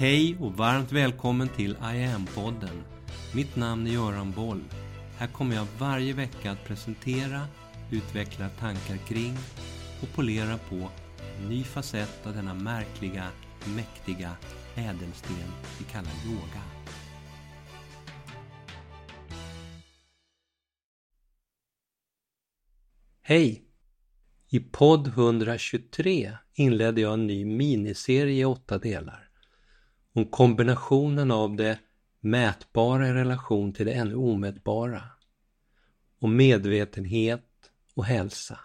Hej och varmt välkommen till I am-podden. Mitt namn är Göran Boll. Här kommer jag varje vecka att presentera, utveckla tankar kring och polera på en ny facett av denna märkliga, mäktiga ädelsten vi kallar yoga. Hej! I podd 123 inledde jag en ny miniserie i åtta delar om kombinationen av det mätbara i relation till det ännu omätbara. Om medvetenhet och hälsa.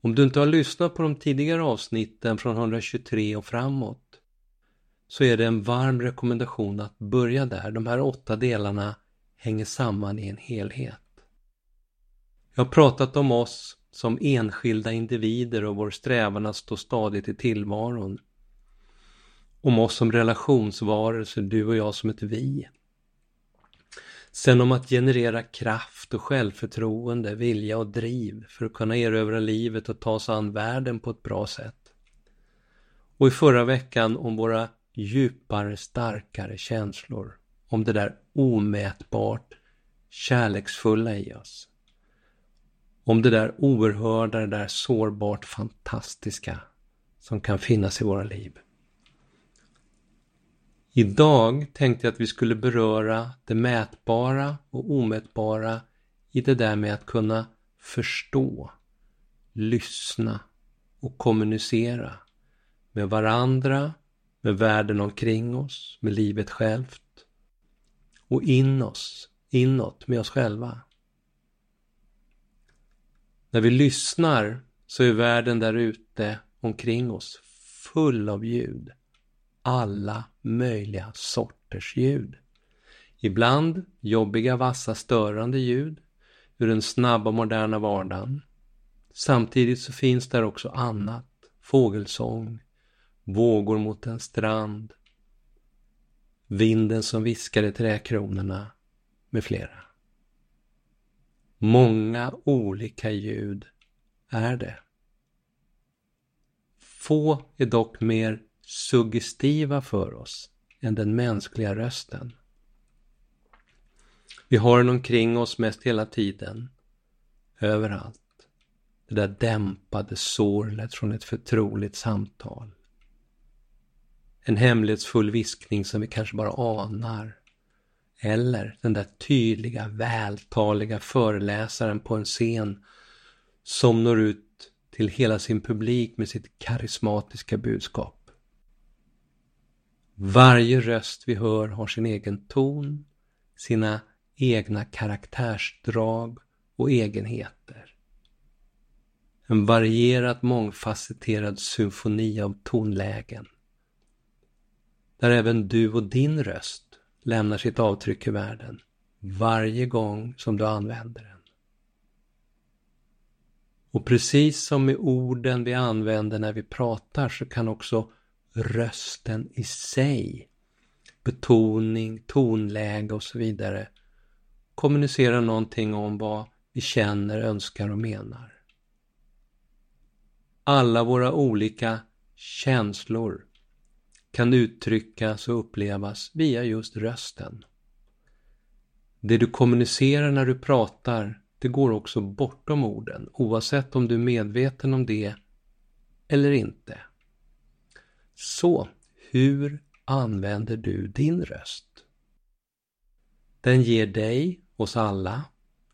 Om du inte har lyssnat på de tidigare avsnitten från 123 och framåt så är det en varm rekommendation att börja där. De här åtta delarna hänger samman i en helhet. Jag har pratat om oss som enskilda individer och vår strävan att stå stadigt i tillvaron om oss som relationsvarelser, du och jag som ett vi. Sen om att generera kraft och självförtroende, vilja och driv för att kunna erövra livet och ta sig an världen på ett bra sätt. Och i förra veckan om våra djupare, starkare känslor. Om det där omätbart kärleksfulla i oss. Om det där oerhörda, det där sårbart fantastiska som kan finnas i våra liv. Idag tänkte jag att vi skulle beröra det mätbara och omätbara i det där med att kunna förstå, lyssna och kommunicera med varandra, med världen omkring oss, med livet självt och in oss, inåt med oss själva. När vi lyssnar så är världen där ute omkring oss full av ljud alla möjliga sorters ljud. Ibland jobbiga, vassa, störande ljud ur den snabba, moderna vardagen. Samtidigt så finns där också annat. Fågelsång, vågor mot en strand, vinden som viskar i trädkronorna med flera. Många olika ljud är det. Få är dock mer suggestiva för oss än den mänskliga rösten. Vi har den omkring oss mest hela tiden, överallt. Det där dämpade sorlet från ett förtroligt samtal. En hemlighetsfull viskning som vi kanske bara anar. Eller den där tydliga, vältaliga föreläsaren på en scen som når ut till hela sin publik med sitt karismatiska budskap. Varje röst vi hör har sin egen ton, sina egna karaktärsdrag och egenheter. En varierad, mångfacetterad symfoni av tonlägen. Där även du och din röst lämnar sitt avtryck i världen varje gång som du använder den. Och precis som med orden vi använder när vi pratar så kan också rösten i sig, betoning, tonläge och så vidare, kommunicera någonting om vad vi känner, önskar och menar. Alla våra olika känslor kan uttryckas och upplevas via just rösten. Det du kommunicerar när du pratar, det går också bortom orden, oavsett om du är medveten om det eller inte. Så, hur använder du din röst? Den ger dig, oss alla,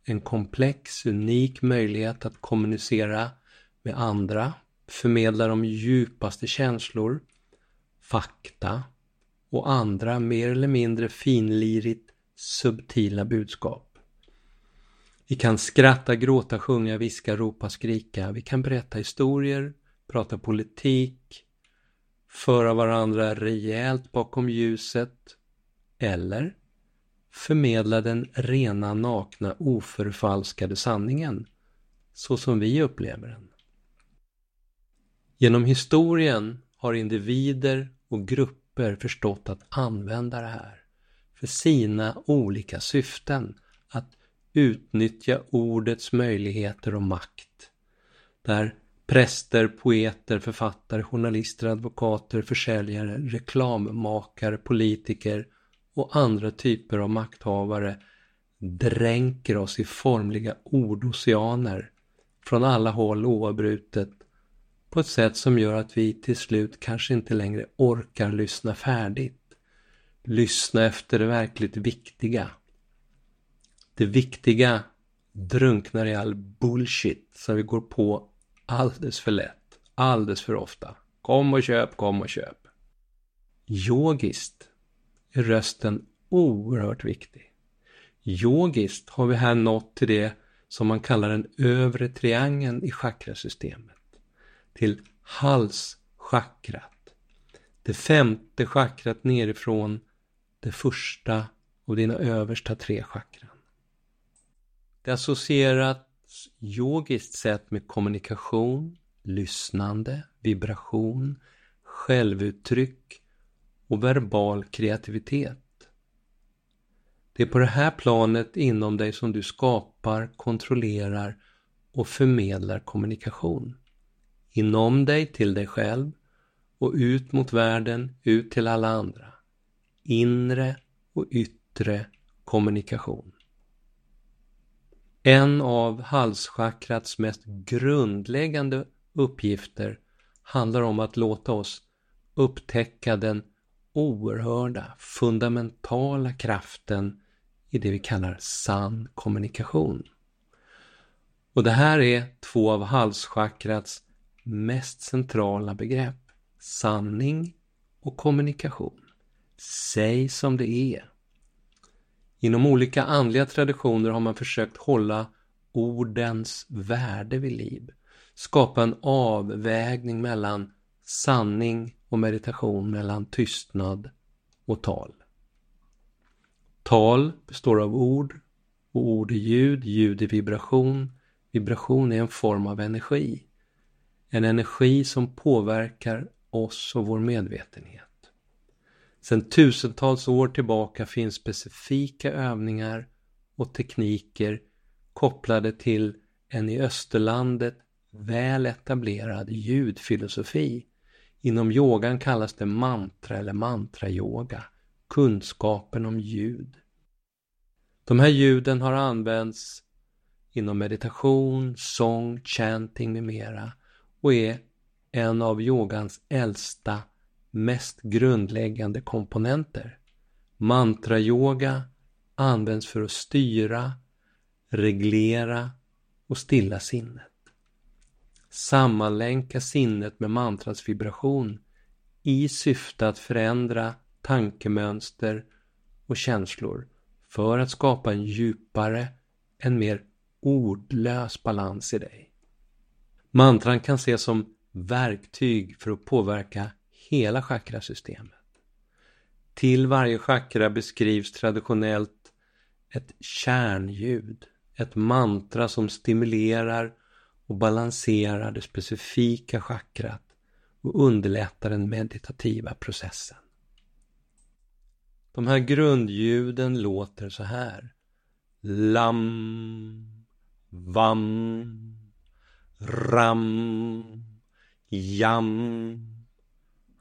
en komplex, unik möjlighet att kommunicera med andra, förmedla de djupaste känslor, fakta och andra mer eller mindre finlirigt subtila budskap. Vi kan skratta, gråta, sjunga, viska, ropa, skrika. Vi kan berätta historier, prata politik, föra varandra rejält bakom ljuset eller förmedla den rena, nakna, oförfalskade sanningen så som vi upplever den. Genom historien har individer och grupper förstått att använda det här för sina olika syften, att utnyttja ordets möjligheter och makt. Där Präster, poeter, författare, journalister, advokater, försäljare, reklammakare, politiker och andra typer av makthavare dränker oss i formliga ordoceaner från alla håll oavbrutet på ett sätt som gör att vi till slut kanske inte längre orkar lyssna färdigt. Lyssna efter det verkligt viktiga. Det viktiga drunknar i all bullshit som vi går på alldeles för lätt, alldeles för ofta. Kom och köp, kom och köp. Yogiskt är rösten oerhört viktig. Yogiskt har vi här nått till det som man kallar den övre triangeln i chakrasystemet. Till halschakrat. Det femte chakrat nerifrån det första och dina översta tre chakran. Det associerat yogiskt sätt med kommunikation, lyssnande, vibration, självuttryck och verbal kreativitet. Det är på det här planet inom dig som du skapar, kontrollerar och förmedlar kommunikation. Inom dig till dig själv och ut mot världen, ut till alla andra. Inre och yttre kommunikation. En av halschakrats mest grundläggande uppgifter handlar om att låta oss upptäcka den oerhörda, fundamentala kraften i det vi kallar sann kommunikation. Och det här är två av halschakrats mest centrala begrepp. Sanning och kommunikation. Säg som det är. Inom olika andliga traditioner har man försökt hålla ordens värde vid liv. Skapa en avvägning mellan sanning och meditation, mellan tystnad och tal. Tal består av ord och ord är ljud, ljud är vibration. Vibration är en form av energi. En energi som påverkar oss och vår medvetenhet. Sedan tusentals år tillbaka finns specifika övningar och tekniker kopplade till en i Österlandet väl etablerad ljudfilosofi. Inom yogan kallas det mantra eller mantrayoga kunskapen om ljud. De här ljuden har använts inom meditation, sång, chanting med mera och är en av yogans äldsta, mest grundläggande komponenter. Mantrayoga används för att styra, reglera och stilla sinnet. Sammanlänka sinnet med mantrats vibration i syfte att förändra tankemönster och känslor för att skapa en djupare, en mer ordlös balans i dig. Mantran kan ses som verktyg för att påverka hela chakrasystemet. Till varje chakra beskrivs traditionellt ett kärnljud, ett mantra som stimulerar och balanserar det specifika chakrat och underlättar den meditativa processen. De här grundljuden låter så här. Lam, vam, ram, jam,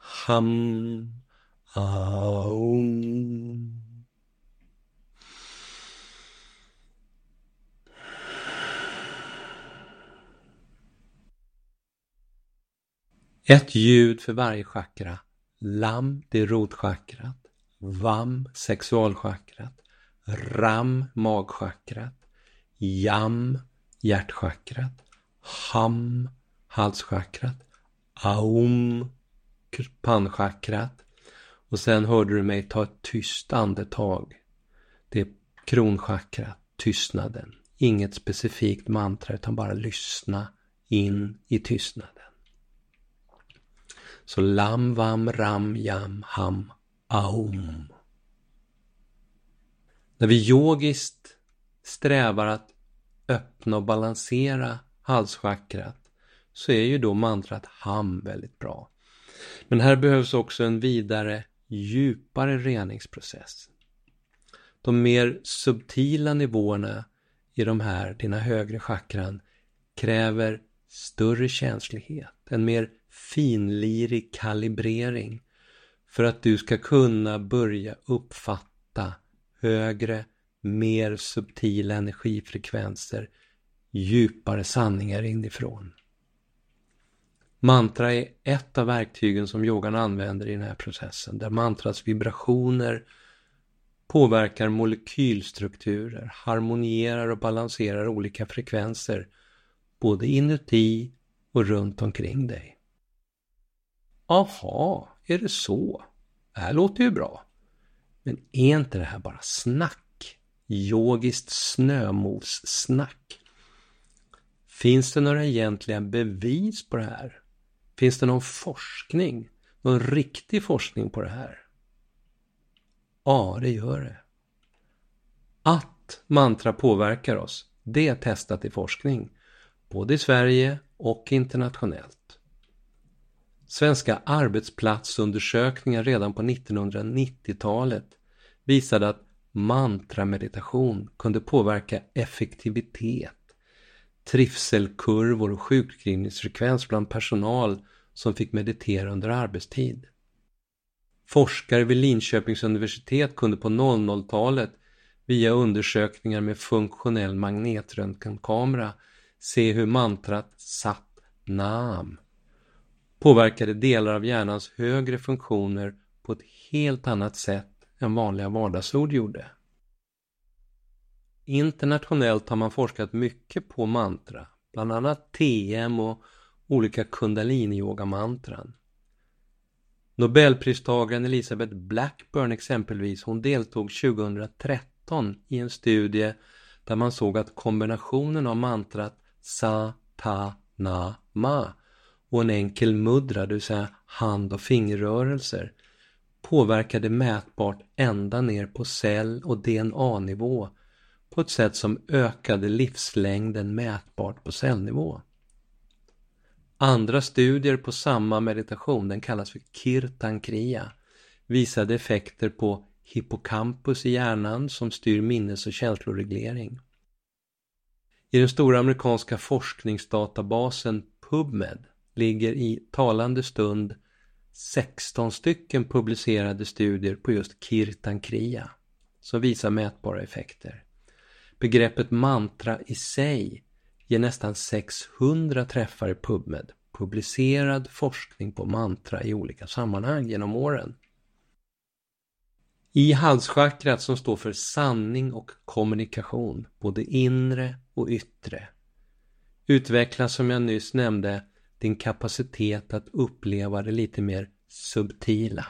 ham, aum. Ett ljud för varje chakra. Lam, det är rotchakrat. Vam, sexualchakrat. Ram, magchakrat. Jam, hjärtchakrat. Ham, halschakrat. Aum, pannchakrat. Och sen hörde du mig ta ett tyst andetag. Det är kronchakrat, tystnaden. Inget specifikt mantra utan bara lyssna in i tystnaden. Så lam, vam, ram, jam, ham, Aum. När vi yogiskt strävar att öppna och balansera halschakrat så är ju då mantrat Ham väldigt bra. Men här behövs också en vidare, djupare reningsprocess. De mer subtila nivåerna i de här, dina högre chakran, kräver större känslighet, en mer finlirig kalibrering för att du ska kunna börja uppfatta högre, mer subtila energifrekvenser, djupare sanningar inifrån. Mantra är ett av verktygen som yogan använder i den här processen, där mantras vibrationer påverkar molekylstrukturer, harmonierar och balanserar olika frekvenser, både inuti och runt omkring dig. Aha, är det så? Det här låter ju bra. Men är inte det här bara snack? Yogiskt snömos-snack? Finns det några egentliga bevis på det här? Finns det någon forskning? Någon riktig forskning på det här? Ja, det gör det. Att mantra påverkar oss, det är testat i forskning. Både i Sverige och internationellt. Svenska arbetsplatsundersökningar redan på 1990-talet visade att mantrameditation kunde påverka effektivitet, trivselkurvor och sjukskrivningsfrekvens bland personal som fick meditera under arbetstid. Forskare vid Linköpings universitet kunde på 00-talet via undersökningar med funktionell magnetröntgenkamera se hur mantrat Sat Nam påverkade delar av hjärnans högre funktioner på ett helt annat sätt än vanliga vardagsord gjorde. Internationellt har man forskat mycket på mantra, bland annat TM och olika kundalini-yoga-mantran. Nobelpristagaren Elisabeth Blackburn exempelvis, hon deltog 2013 i en studie där man såg att kombinationen av mantrat Sa, Ta, Na, Ma och en enkel mudra, det vill säga hand och fingerrörelser, påverkade mätbart ända ner på cell och DNA-nivå på ett sätt som ökade livslängden mätbart på cellnivå. Andra studier på samma meditation, den kallas för Kirtankria, visade effekter på hippocampus i hjärnan som styr minnes och känsloreglering. I den stora amerikanska forskningsdatabasen PubMed ligger i talande stund 16 stycken publicerade studier på just Kirtankria som visar mätbara effekter. Begreppet mantra i sig ger nästan 600 träffar i PubMed, publicerad forskning på mantra i olika sammanhang genom åren. I halschakrat som står för sanning och kommunikation, både inre och yttre, utvecklas som jag nyss nämnde din kapacitet att uppleva det lite mer subtila.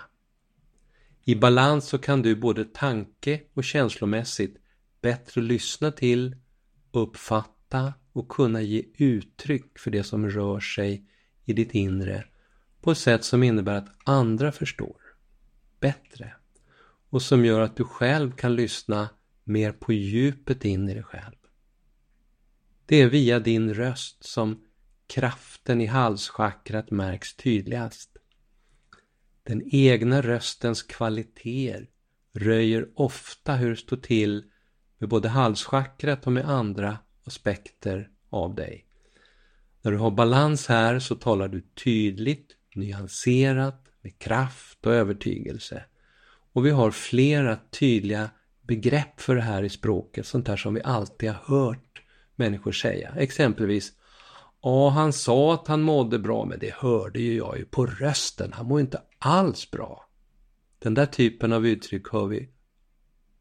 I balans så kan du både tanke och känslomässigt bättre lyssna till, uppfatta och kunna ge uttryck för det som rör sig i ditt inre på ett sätt som innebär att andra förstår bättre och som gör att du själv kan lyssna mer på djupet in i dig själv. Det är via din röst som kraften i halschakrat märks tydligast. Den egna röstens kvaliteter röjer ofta hur det står till med både halschakrat och med andra aspekter av dig. När du har balans här så talar du tydligt, nyanserat, med kraft och övertygelse. Och vi har flera tydliga begrepp för det här i språket, sånt där som vi alltid har hört människor säga. Exempelvis Ja, han sa att han mådde bra, men det hörde ju jag ju på rösten. Han mår inte alls bra. Den där typen av uttryck hör vi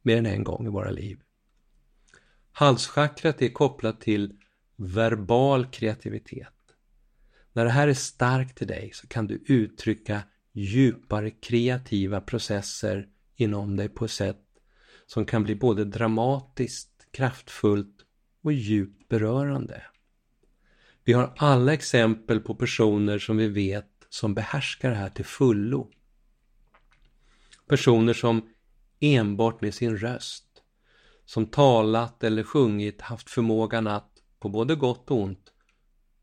mer än en gång i våra liv. Halschakrat är kopplat till verbal kreativitet. När det här är starkt i dig så kan du uttrycka djupare kreativa processer inom dig på ett sätt som kan bli både dramatiskt, kraftfullt och djupt berörande. Vi har alla exempel på personer som vi vet som behärskar det här till fullo. Personer som enbart med sin röst, som talat eller sjungit haft förmågan att, på både gott och ont,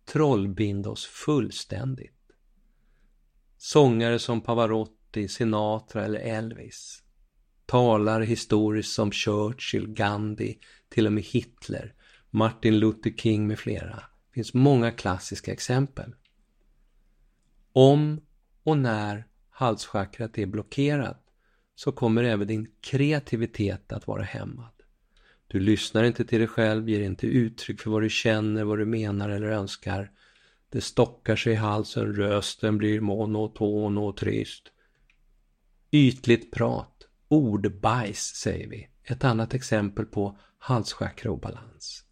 trollbinda oss fullständigt. Sångare som Pavarotti, Sinatra eller Elvis. Talar historiskt som Churchill, Gandhi, till och med Hitler, Martin Luther King med flera Det finns många klassiska exempel. Om och när halschakrat är blockerat så kommer även din kreativitet att vara hämmad. Du lyssnar inte till dig själv, ger inte uttryck för vad du känner, vad du menar eller önskar. Det stockar sig i halsen, rösten blir monoton och trist. Ytligt prat, ordbajs säger vi. Ett annat exempel på halschakraobalans.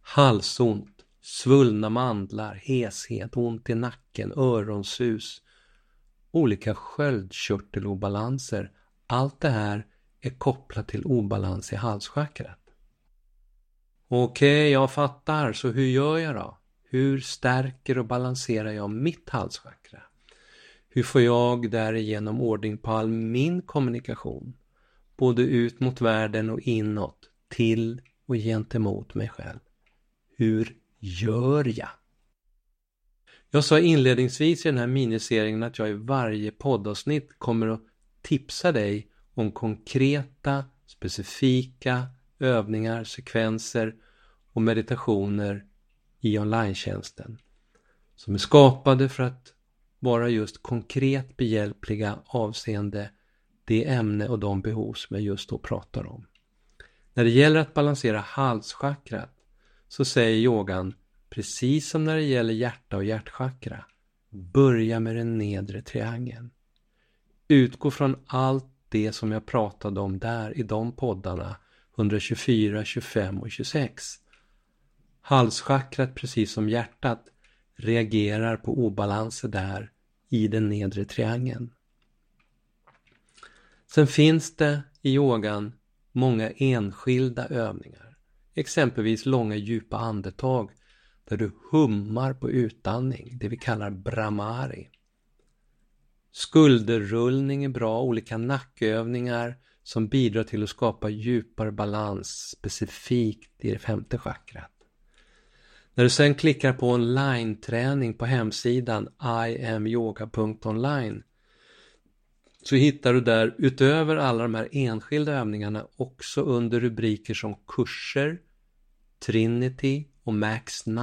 Halsont, svullna mandlar, heshet, ont i nacken, öronsus, olika sköldkörtelobalanser. Allt det här är kopplat till obalans i halschakrat. Okej, okay, jag fattar, så hur gör jag då? Hur stärker och balanserar jag mitt halschakra? Hur får jag därigenom ordning på all min kommunikation? Både ut mot världen och inåt, till och gentemot mig själv. Hur gör jag? Jag sa inledningsvis i den här miniserien att jag i varje poddavsnitt kommer att tipsa dig om konkreta, specifika övningar, sekvenser och meditationer i online som är skapade för att vara just konkret behjälpliga avseende det ämne och de behov som jag just då pratar om. När det gäller att balansera halschakrat så säger yogan, precis som när det gäller hjärta och hjärtchakra, börja med den nedre triangeln. Utgå från allt det som jag pratade om där i de poddarna 124, 25 och 26. Halschakrat, precis som hjärtat, reagerar på obalanser där i den nedre triangeln. Sen finns det i yogan många enskilda övningar. Exempelvis långa djupa andetag där du hummar på utandning, det vi kallar brahmari. Skulderrullning är bra, olika nackövningar som bidrar till att skapa djupare balans specifikt i det femte chakrat. När du sen klickar på online-träning på hemsidan iamyoga.online så hittar du där utöver alla de här enskilda övningarna också under rubriker som kurser, Trinity och Max 9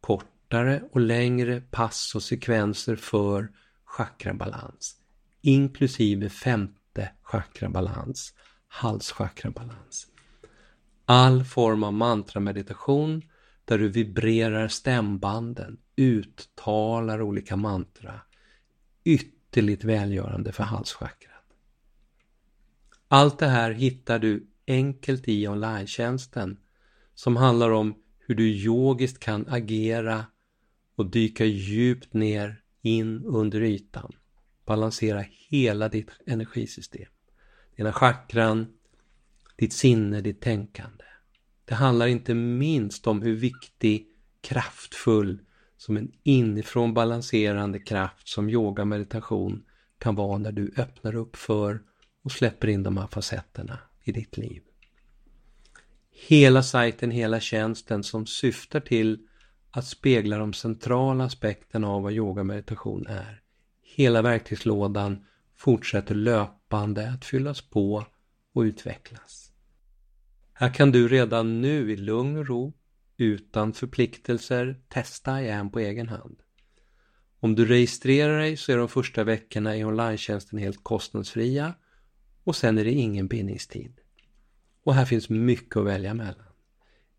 kortare och längre pass och sekvenser för chakrabalans inklusive 50 hjärtechakrabalans, halschakrabalans. All form av mantrameditation där du vibrerar stämbanden, uttalar olika mantra. Ytterligt välgörande för halschakrat. Allt det här hittar du enkelt i online som handlar om hur du yogiskt kan agera och dyka djupt ner in under ytan. Balansera hela ditt energisystem. Dina chakran, ditt sinne, ditt tänkande. Det handlar inte minst om hur viktig, kraftfull, som en inifrån balanserande kraft som yoga meditation kan vara när du öppnar upp för och släpper in de här facetterna i ditt liv. Hela sajten, hela tjänsten som syftar till att spegla de centrala aspekterna av vad yoga meditation är. Hela verktygslådan fortsätter löpande att fyllas på och utvecklas. Här kan du redan nu i lugn och ro, utan förpliktelser, testa igen på egen hand. Om du registrerar dig så är de första veckorna i online helt kostnadsfria och sen är det ingen bindningstid. Och här finns mycket att välja mellan.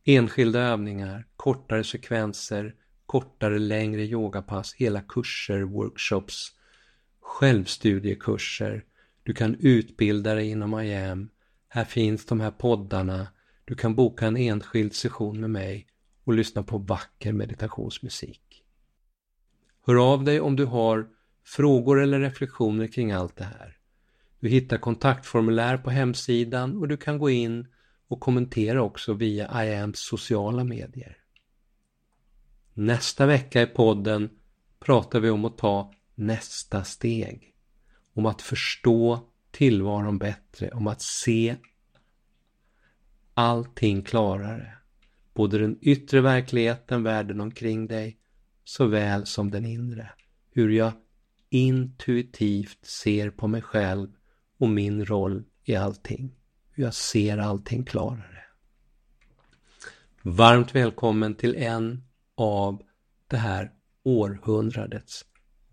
Enskilda övningar, kortare sekvenser, kortare längre yogapass, hela kurser, workshops, självstudiekurser. Du kan utbilda dig inom IAM. Här finns de här poddarna. Du kan boka en enskild session med mig och lyssna på vacker meditationsmusik. Hör av dig om du har frågor eller reflektioner kring allt det här. Du hittar kontaktformulär på hemsidan och du kan gå in och kommentera också via IAMs sociala medier. Nästa vecka i podden pratar vi om att ta nästa steg. Om att förstå tillvaron bättre, om att se allting klarare. Både den yttre verkligheten, världen omkring dig, såväl som den inre. Hur jag intuitivt ser på mig själv och min roll i allting. Hur jag ser allting klarare. Varmt välkommen till en av det här århundradets